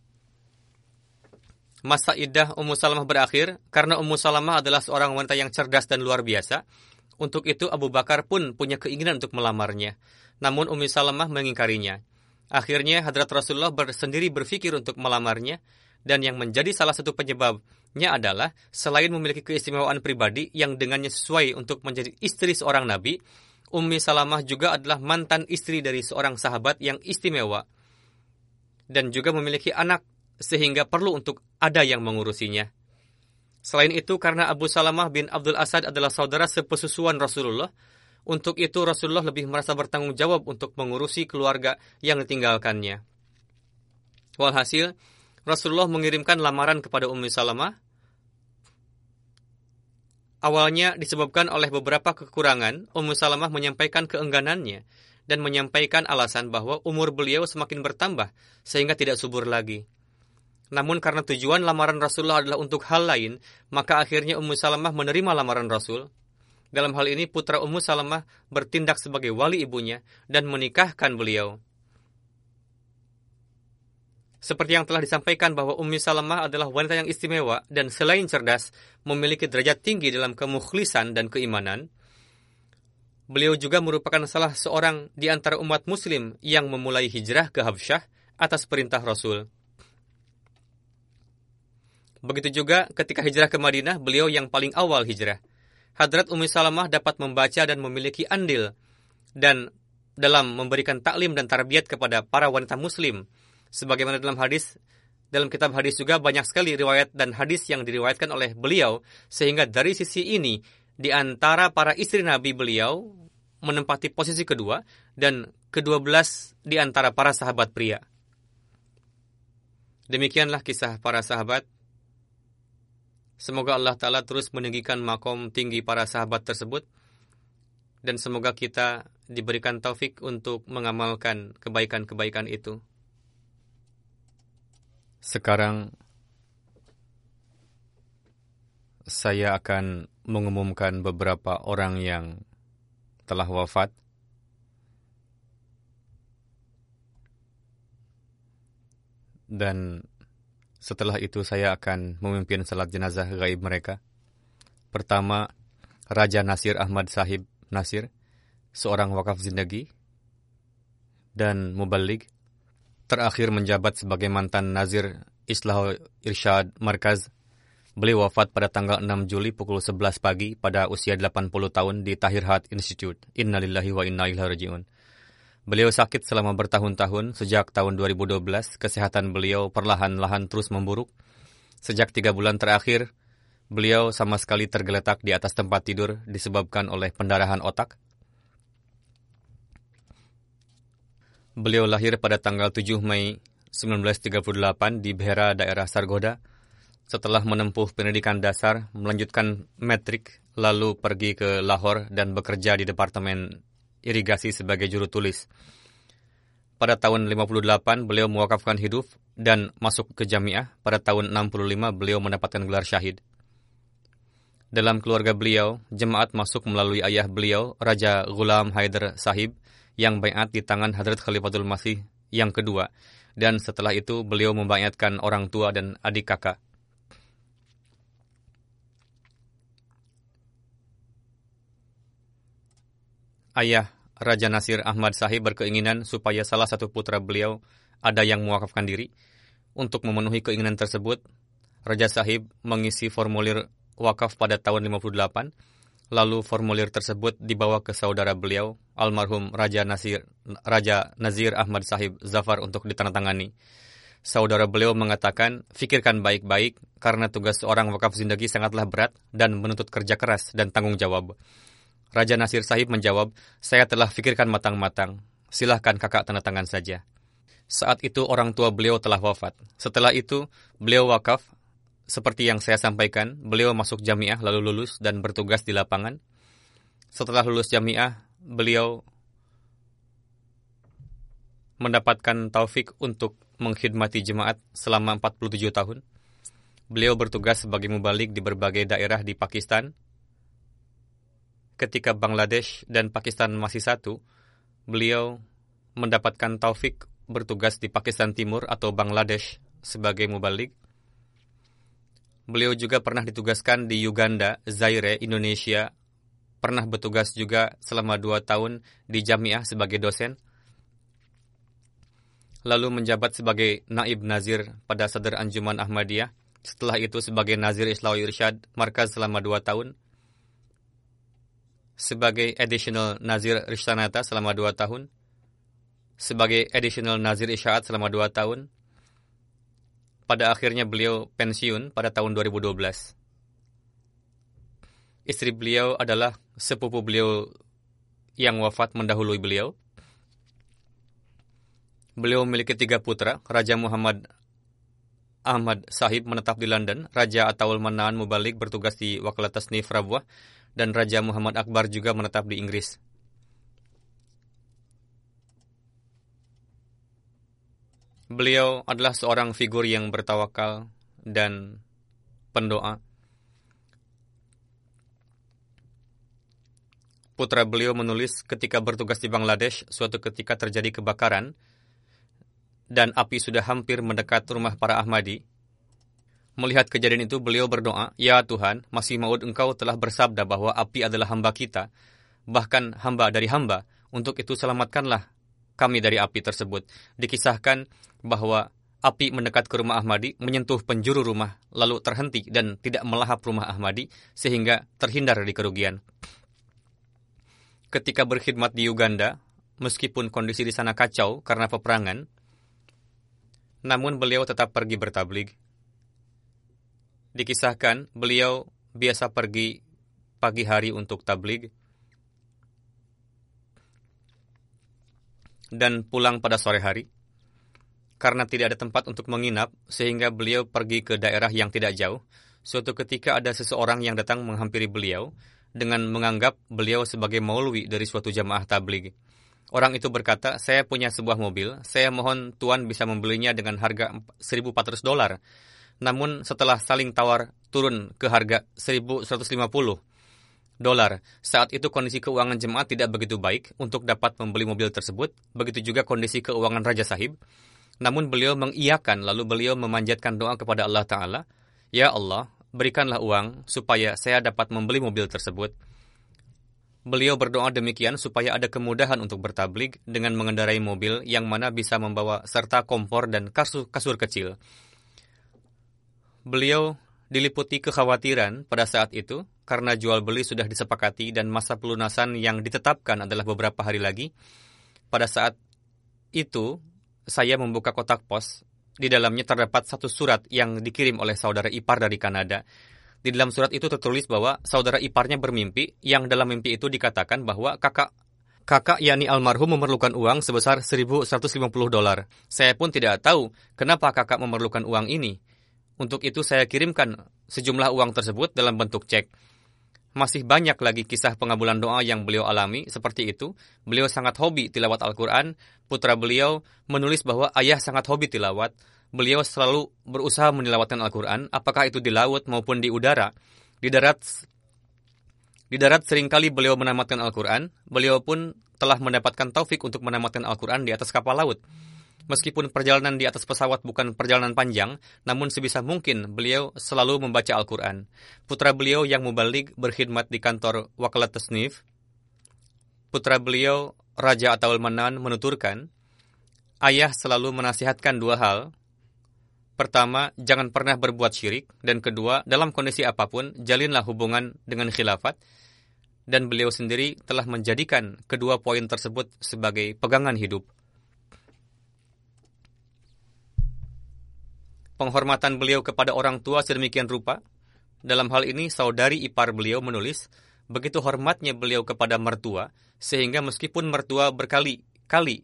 masa idah Ummu Salamah berakhir karena Ummu Salamah adalah seorang wanita yang cerdas dan luar biasa. Untuk itu Abu Bakar pun punya keinginan untuk melamarnya. Namun Ummu Salamah mengingkarinya. Akhirnya Hadrat Rasulullah sendiri berpikir untuk melamarnya dan yang menjadi salah satu penyebabnya adalah selain memiliki keistimewaan pribadi yang dengannya sesuai untuk menjadi istri seorang nabi, Ummi Salamah juga adalah mantan istri dari seorang sahabat yang istimewa dan juga memiliki anak sehingga perlu untuk ada yang mengurusinya. Selain itu, karena Abu Salamah bin Abdul Asad adalah saudara sepesusuan Rasulullah, untuk itu Rasulullah lebih merasa bertanggung jawab untuk mengurusi keluarga yang ditinggalkannya. Walhasil, Rasulullah mengirimkan lamaran kepada Ummi Salamah. Awalnya disebabkan oleh beberapa kekurangan, Ummu Salamah menyampaikan keengganannya dan menyampaikan alasan bahwa umur beliau semakin bertambah sehingga tidak subur lagi. Namun karena tujuan lamaran Rasulullah adalah untuk hal lain, maka akhirnya Ummu Salamah menerima lamaran Rasul. Dalam hal ini putra Ummu Salamah bertindak sebagai wali ibunya dan menikahkan beliau. Seperti yang telah disampaikan bahwa Ummi Salamah adalah wanita yang istimewa dan selain cerdas, memiliki derajat tinggi dalam kemukhlisan dan keimanan. Beliau juga merupakan salah seorang di antara umat muslim yang memulai hijrah ke Habsyah atas perintah Rasul. Begitu juga ketika hijrah ke Madinah, beliau yang paling awal hijrah. Hadrat Ummi Salamah dapat membaca dan memiliki andil dan dalam memberikan taklim dan tarbiyat kepada para wanita muslim sebagaimana dalam hadis dalam kitab hadis juga banyak sekali riwayat dan hadis yang diriwayatkan oleh beliau sehingga dari sisi ini di antara para istri Nabi beliau menempati posisi kedua dan kedua belas di antara para sahabat pria. Demikianlah kisah para sahabat. Semoga Allah Ta'ala terus meninggikan makom tinggi para sahabat tersebut. Dan semoga kita diberikan taufik untuk mengamalkan kebaikan-kebaikan itu. Sekarang saya akan mengumumkan beberapa orang yang telah wafat. Dan setelah itu saya akan memimpin salat jenazah gaib mereka. Pertama, Raja Nasir Ahmad Sahib Nasir, seorang wakaf zindagi dan mubalik. Terakhir menjabat sebagai mantan Nazir Islah Irsyad Markaz. Beliau wafat pada tanggal 6 Juli pukul 11 pagi pada usia 80 tahun di Tahir Hat Institute. Innalillahi wa inna ilaihi raji'un. Beliau sakit selama bertahun-tahun sejak tahun 2012. Kesehatan beliau perlahan-lahan terus memburuk. Sejak tiga bulan terakhir, beliau sama sekali tergeletak di atas tempat tidur disebabkan oleh pendarahan otak. Beliau lahir pada tanggal 7 Mei 1938 di Behera, daerah Sargoda. Setelah menempuh pendidikan dasar, melanjutkan metrik, lalu pergi ke Lahore dan bekerja di Departemen Irigasi sebagai juru tulis. Pada tahun 58, beliau mewakafkan hidup dan masuk ke jamiah. Pada tahun 65, beliau mendapatkan gelar syahid. Dalam keluarga beliau, jemaat masuk melalui ayah beliau, Raja Ghulam Haider Sahib, yang bayat di tangan Hadrat Khalifatul Masih yang kedua, dan setelah itu beliau membayatkan orang tua dan adik kakak. Ayah Raja Nasir Ahmad Sahib berkeinginan supaya salah satu putra beliau ada yang mewakafkan diri. Untuk memenuhi keinginan tersebut, Raja Sahib mengisi formulir wakaf pada tahun 58 Lalu formulir tersebut dibawa ke saudara beliau, almarhum Raja Nasir, Raja Nazir Ahmad Sahib Zafar untuk ditandatangani. Saudara beliau mengatakan, fikirkan baik-baik karena tugas seorang wakaf zindagi sangatlah berat dan menuntut kerja keras dan tanggung jawab. Raja Nasir Sahib menjawab, saya telah fikirkan matang-matang. Silahkan kakak tanda tangan saja. Saat itu orang tua beliau telah wafat. Setelah itu, beliau wakaf seperti yang saya sampaikan, beliau masuk jamiah lalu lulus dan bertugas di lapangan. Setelah lulus jamiah, beliau mendapatkan taufik untuk mengkhidmati jemaat selama 47 tahun. Beliau bertugas sebagai mubalik di berbagai daerah di Pakistan. Ketika Bangladesh dan Pakistan masih satu, beliau mendapatkan taufik bertugas di Pakistan Timur atau Bangladesh sebagai mubalik. Beliau juga pernah ditugaskan di Uganda, Zaire, Indonesia. Pernah bertugas juga selama dua tahun di Jamiah sebagai dosen. Lalu menjabat sebagai Naib Nazir pada Sadar Anjuman Ahmadiyah. Setelah itu sebagai Nazir Islawi Irsyad Markaz selama dua tahun. Sebagai Additional Nazir Rishtanata selama dua tahun. Sebagai Additional Nazir Isyaat selama dua tahun pada akhirnya beliau pensiun pada tahun 2012. Istri beliau adalah sepupu beliau yang wafat mendahului beliau. Beliau memiliki tiga putra, Raja Muhammad Ahmad Sahib menetap di London, Raja Ataul Manan Mubalik bertugas di Wakalat Tasnif Rabuah, dan Raja Muhammad Akbar juga menetap di Inggris. Beliau adalah seorang figur yang bertawakal dan pendoa. Putra beliau menulis ketika bertugas di Bangladesh, suatu ketika terjadi kebakaran dan api sudah hampir mendekat rumah para Ahmadi. Melihat kejadian itu, beliau berdoa, Ya Tuhan, masih maud engkau telah bersabda bahwa api adalah hamba kita, bahkan hamba dari hamba. Untuk itu selamatkanlah kami dari api tersebut. Dikisahkan bahwa api mendekat ke rumah Ahmadi, menyentuh penjuru rumah, lalu terhenti dan tidak melahap rumah Ahmadi, sehingga terhindar dari kerugian. Ketika berkhidmat di Uganda, meskipun kondisi di sana kacau karena peperangan, namun beliau tetap pergi bertablig. Dikisahkan, beliau biasa pergi pagi hari untuk tablig, dan pulang pada sore hari karena tidak ada tempat untuk menginap, sehingga beliau pergi ke daerah yang tidak jauh. Suatu ketika ada seseorang yang datang menghampiri beliau dengan menganggap beliau sebagai maulwi dari suatu jamaah tabligh. Orang itu berkata, saya punya sebuah mobil, saya mohon Tuan bisa membelinya dengan harga 1.400 dolar. Namun setelah saling tawar turun ke harga 1150 dolar. Saat itu kondisi keuangan jemaat tidak begitu baik untuk dapat membeli mobil tersebut. Begitu juga kondisi keuangan Raja Sahib. Namun beliau mengiyakan lalu beliau memanjatkan doa kepada Allah Ta'ala. Ya Allah, berikanlah uang supaya saya dapat membeli mobil tersebut. Beliau berdoa demikian supaya ada kemudahan untuk bertablik dengan mengendarai mobil yang mana bisa membawa serta kompor dan kasur, kasur kecil. Beliau diliputi kekhawatiran pada saat itu karena jual beli sudah disepakati dan masa pelunasan yang ditetapkan adalah beberapa hari lagi. Pada saat itu, saya membuka kotak pos. Di dalamnya terdapat satu surat yang dikirim oleh saudara ipar dari Kanada di dalam surat itu tertulis bahwa saudara iparnya bermimpi, yang dalam mimpi itu dikatakan bahwa kakak kakak yakni almarhum memerlukan uang sebesar 1150 dolar. Saya pun tidak tahu kenapa kakak memerlukan uang ini. Untuk itu saya kirimkan sejumlah uang tersebut dalam bentuk cek. Masih banyak lagi kisah pengabulan doa yang beliau alami seperti itu. Beliau sangat hobi tilawat Al-Quran. Putra beliau menulis bahwa ayah sangat hobi tilawat beliau selalu berusaha menilawatkan Al-Quran, apakah itu di laut maupun di udara. Di darat, di darat sering kali beliau menamatkan Al-Quran, beliau pun telah mendapatkan taufik untuk menamatkan Al-Quran di atas kapal laut. Meskipun perjalanan di atas pesawat bukan perjalanan panjang, namun sebisa mungkin beliau selalu membaca Al-Quran. Putra beliau yang mubalik berkhidmat di kantor Wakalat Tasnif, putra beliau Raja Ataul Manan menuturkan, ayah selalu menasihatkan dua hal, Pertama, jangan pernah berbuat syirik. Dan kedua, dalam kondisi apa pun, jalinlah hubungan dengan khilafat. Dan beliau sendiri telah menjadikan kedua poin tersebut sebagai pegangan hidup. Penghormatan beliau kepada orang tua sedemikian rupa. Dalam hal ini, saudari ipar beliau menulis, begitu hormatnya beliau kepada mertua, sehingga meskipun mertua berkali-kali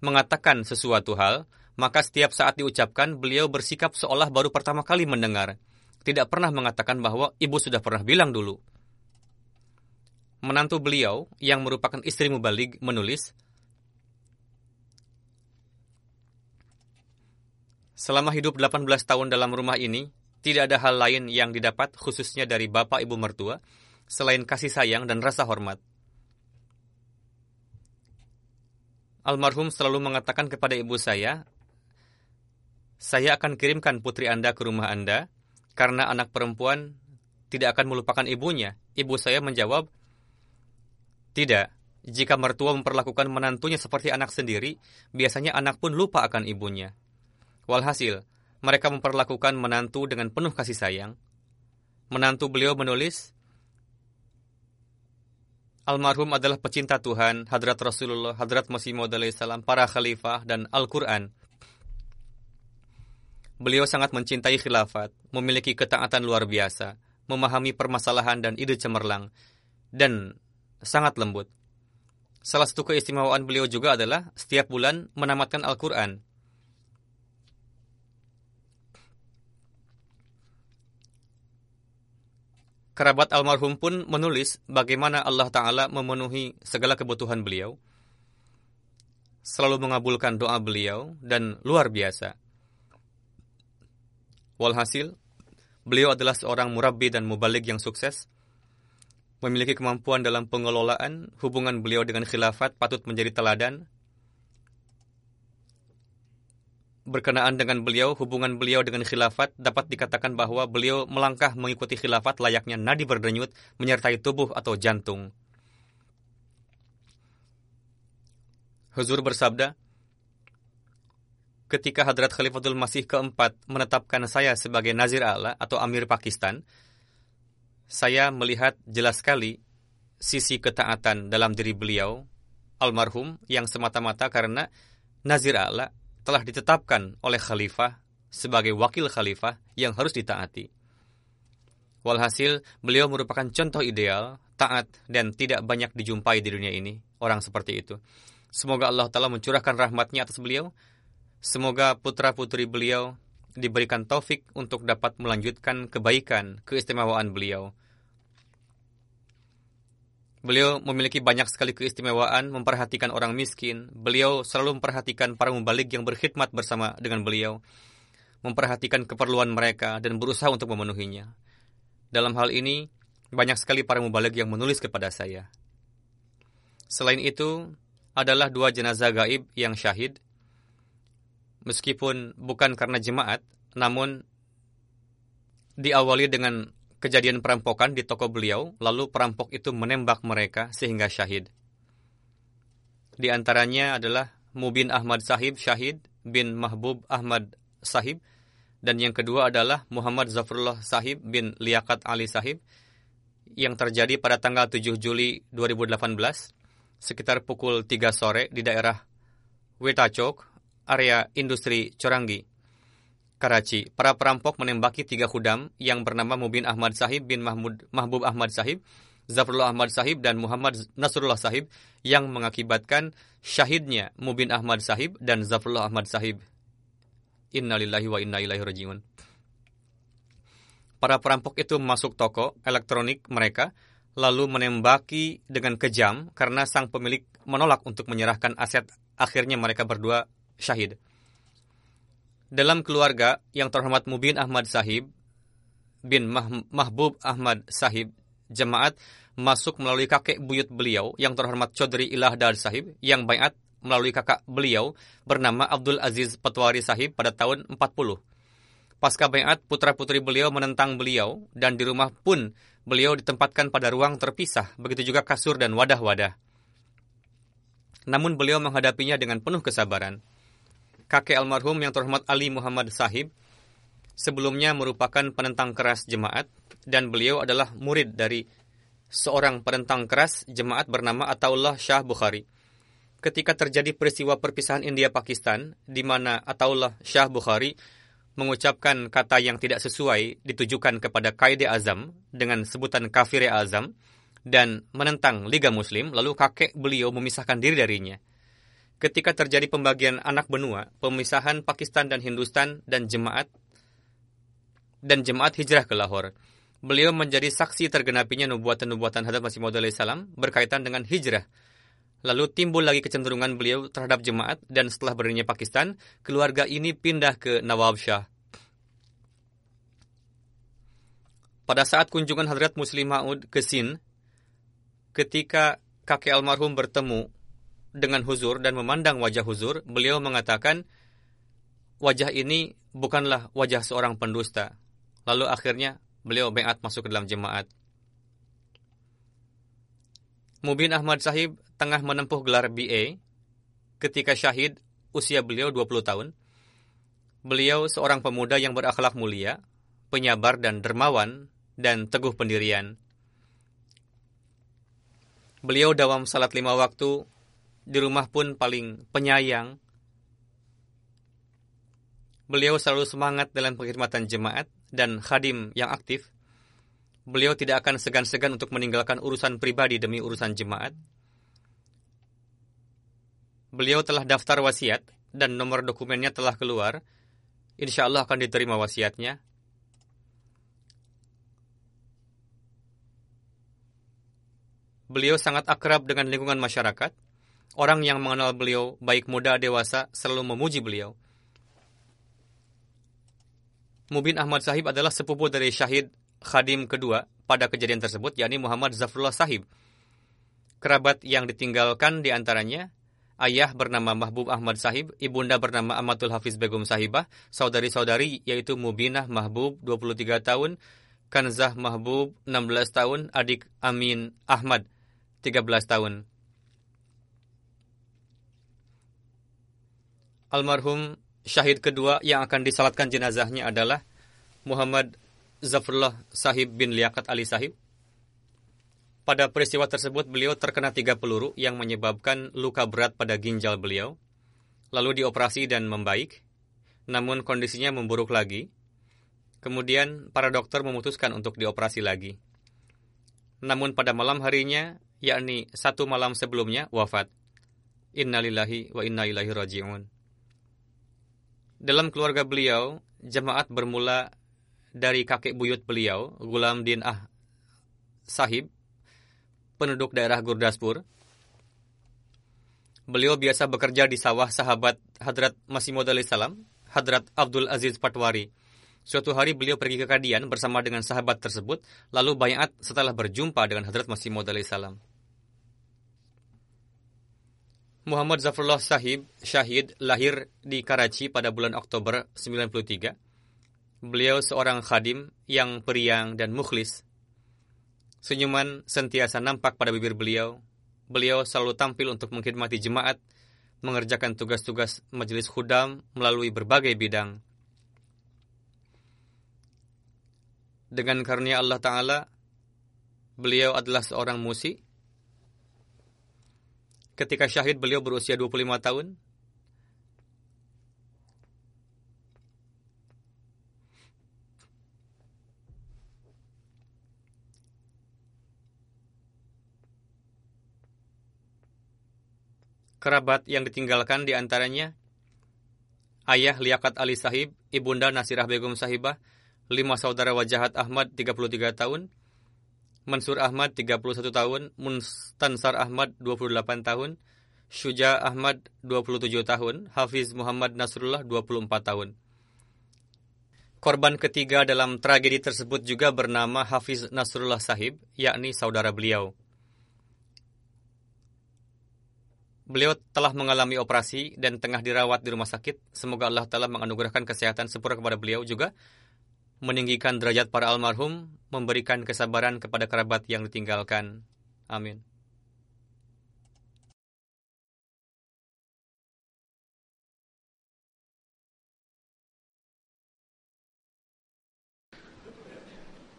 mengatakan sesuatu hal, maka setiap saat diucapkan beliau bersikap seolah baru pertama kali mendengar. Tidak pernah mengatakan bahwa ibu sudah pernah bilang dulu. Menantu beliau yang merupakan istri Mubalik menulis, Selama hidup 18 tahun dalam rumah ini, tidak ada hal lain yang didapat khususnya dari bapak ibu mertua, selain kasih sayang dan rasa hormat. Almarhum selalu mengatakan kepada ibu saya, saya akan kirimkan putri Anda ke rumah Anda karena anak perempuan tidak akan melupakan ibunya. Ibu saya menjawab, tidak. Jika mertua memperlakukan menantunya seperti anak sendiri, biasanya anak pun lupa akan ibunya. Walhasil, mereka memperlakukan menantu dengan penuh kasih sayang. Menantu beliau menulis, Almarhum adalah pecinta Tuhan, Hadrat Rasulullah, Hadrat Masih Maud salam, para khalifah, dan Al-Quran. Beliau sangat mencintai khilafat, memiliki ketaatan luar biasa, memahami permasalahan dan ide cemerlang, dan sangat lembut. Salah satu keistimewaan beliau juga adalah setiap bulan menamatkan Al-Quran. Kerabat almarhum pun menulis bagaimana Allah Ta'ala memenuhi segala kebutuhan beliau, selalu mengabulkan doa beliau, dan luar biasa. Walhasil, beliau adalah seorang murabbi dan mubalik yang sukses, memiliki kemampuan dalam pengelolaan, hubungan beliau dengan khilafat patut menjadi teladan. Berkenaan dengan beliau, hubungan beliau dengan khilafat dapat dikatakan bahwa beliau melangkah mengikuti khilafat layaknya nadi berdenyut menyertai tubuh atau jantung. Huzur bersabda, ketika Hadrat Khalifatul Masih keempat menetapkan saya sebagai Nazir Allah atau Amir Pakistan, saya melihat jelas sekali sisi ketaatan dalam diri beliau, almarhum, yang semata-mata karena Nazir Allah telah ditetapkan oleh Khalifah sebagai wakil Khalifah yang harus ditaati. Walhasil, beliau merupakan contoh ideal, taat, dan tidak banyak dijumpai di dunia ini, orang seperti itu. Semoga Allah Ta'ala mencurahkan rahmatnya atas beliau, Semoga putra-putri beliau diberikan taufik untuk dapat melanjutkan kebaikan, keistimewaan beliau. Beliau memiliki banyak sekali keistimewaan, memperhatikan orang miskin. Beliau selalu memperhatikan para mubalik yang berkhidmat bersama dengan beliau. memperhatikan keperluan mereka, dan berusaha untuk memenuhinya. Dalam hal ini, banyak sekali para mubalik yang menulis kepada saya. Selain itu, adalah dua jenazah gaib yang syahid, meskipun bukan karena jemaat, namun diawali dengan kejadian perampokan di toko beliau, lalu perampok itu menembak mereka sehingga syahid. Di antaranya adalah Mubin Ahmad Sahib Syahid bin Mahbub Ahmad Sahib, dan yang kedua adalah Muhammad Zafrullah Sahib bin Liakat Ali Sahib, yang terjadi pada tanggal 7 Juli 2018, sekitar pukul 3 sore di daerah Wetachok, area industri Corangi, Karachi. Para perampok menembaki tiga kudam yang bernama Mubin Ahmad Sahib bin Mahmud, Mahbub Ahmad Sahib, Zafrullah Ahmad Sahib, dan Muhammad Nasrullah Sahib yang mengakibatkan syahidnya Mubin Ahmad Sahib dan Zafrullah Ahmad Sahib. Innalillahi wa inna ilaihi rajiun. Para perampok itu masuk toko elektronik mereka, lalu menembaki dengan kejam karena sang pemilik menolak untuk menyerahkan aset. Akhirnya mereka berdua syahid. Dalam keluarga yang terhormat Mubin Ahmad Sahib bin Mah Mahbub Ahmad Sahib, jemaat masuk melalui kakek buyut beliau yang terhormat Chodri Ilahdar Sahib yang bayat melalui kakak beliau bernama Abdul Aziz Patwari Sahib pada tahun 40. Pasca bayat, putra-putri beliau menentang beliau dan di rumah pun beliau ditempatkan pada ruang terpisah, begitu juga kasur dan wadah-wadah. Namun beliau menghadapinya dengan penuh kesabaran kakek almarhum yang terhormat Ali Muhammad Sahib, sebelumnya merupakan penentang keras jemaat dan beliau adalah murid dari seorang penentang keras jemaat bernama Ataullah Shah Bukhari. Ketika terjadi peristiwa perpisahan India-Pakistan, di mana Ataullah Shah Bukhari mengucapkan kata yang tidak sesuai ditujukan kepada Qaid Azam dengan sebutan kafir Azam dan menentang Liga Muslim, lalu kakek beliau memisahkan diri darinya ketika terjadi pembagian anak benua, pemisahan Pakistan dan Hindustan dan jemaat dan jemaat hijrah ke Lahore. Beliau menjadi saksi tergenapinya nubuatan-nubuatan Hadrat Masih Maud salam berkaitan dengan hijrah. Lalu timbul lagi kecenderungan beliau terhadap jemaat dan setelah berdirinya Pakistan, keluarga ini pindah ke Nawab Shah. Pada saat kunjungan Hadrat Muslim Maud ke Sin, ketika kakek almarhum bertemu dengan huzur dan memandang wajah huzur, beliau mengatakan, wajah ini bukanlah wajah seorang pendusta. Lalu akhirnya beliau beat masuk ke dalam jemaat. Mubin Ahmad Sahib tengah menempuh gelar BA ketika syahid usia beliau 20 tahun. Beliau seorang pemuda yang berakhlak mulia, penyabar dan dermawan, dan teguh pendirian. Beliau dalam salat lima waktu di rumah pun paling penyayang. Beliau selalu semangat dalam pengkhidmatan jemaat dan khadim yang aktif. Beliau tidak akan segan-segan untuk meninggalkan urusan pribadi demi urusan jemaat. Beliau telah daftar wasiat dan nomor dokumennya telah keluar. Insya Allah akan diterima wasiatnya. Beliau sangat akrab dengan lingkungan masyarakat Orang yang mengenal beliau, baik muda dewasa, selalu memuji beliau. Mubin Ahmad Sahib adalah sepupu dari Syahid Khadim kedua pada kejadian tersebut, yakni Muhammad Zafrullah Sahib. Kerabat yang ditinggalkan di antaranya ayah bernama Mahbub Ahmad Sahib, ibunda bernama Amatul Hafiz Begum Sahibah, saudari-saudari yaitu Mubinah Mahbub 23 tahun, Kanzah Mahbub 16 tahun, adik Amin Ahmad 13 tahun. Almarhum syahid kedua yang akan disalatkan jenazahnya adalah Muhammad Zafrullah Sahib bin Liakat Ali Sahib. Pada peristiwa tersebut beliau terkena tiga peluru yang menyebabkan luka berat pada ginjal beliau, lalu dioperasi dan membaik, namun kondisinya memburuk lagi. Kemudian para dokter memutuskan untuk dioperasi lagi. Namun pada malam harinya, yakni satu malam sebelumnya, wafat. Innalillahi wa inna ilaihi raji'un. Dalam keluarga beliau, jemaat bermula dari kakek buyut beliau, Gulam Din Ah Sahib, penduduk daerah Gurdaspur. Beliau biasa bekerja di sawah sahabat Hadrat Masih Maud salam, Hadrat Abdul Aziz Patwari. Suatu hari beliau pergi ke Kadian bersama dengan sahabat tersebut, lalu bayat setelah berjumpa dengan Hadrat Masih Maud salam. Muhammad Zafrullah Sahib Syahid lahir di Karachi pada bulan Oktober 93. Beliau seorang khadim yang periang dan mukhlis. Senyuman sentiasa nampak pada bibir beliau. Beliau selalu tampil untuk mengkhidmati jemaat, mengerjakan tugas-tugas majelis khudam melalui berbagai bidang. Dengan karunia Allah Ta'ala, beliau adalah seorang musik, ketika syahid beliau berusia 25 tahun. Kerabat yang ditinggalkan di antaranya ayah Liakat Ali Sahib, ibunda Nasirah Begum Sahibah, lima saudara Wajahat Ahmad 33 tahun, Mansur Ahmad 31 tahun, Mustansar Ahmad 28 tahun, Syuja Ahmad 27 tahun, Hafiz Muhammad Nasrullah 24 tahun. Korban ketiga dalam tragedi tersebut juga bernama Hafiz Nasrullah Sahib, yakni saudara beliau. Beliau telah mengalami operasi dan tengah dirawat di rumah sakit. Semoga Allah telah menganugerahkan kesehatan sempurna kepada beliau juga meninggikan derajat para almarhum, memberikan kesabaran kepada kerabat yang ditinggalkan. Amin.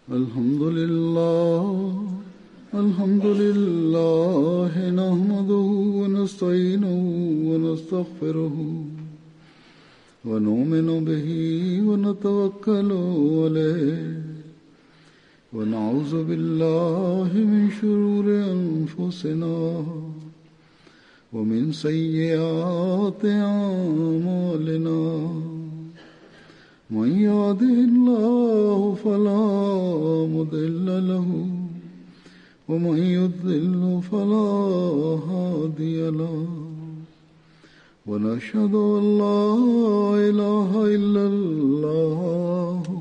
Alhamdulillah Alhamdulillah Nahmaduhu wa nasta'inuhu wa nastaghfiruhu ونؤمن به ونتوكل عليه ونعوذ بالله من شرور أنفسنا ومن سيئات أعمالنا. من يهده الله فلا مضل له ومن يضلل فلا هادي له. ونشهد أن لا إله إلا الله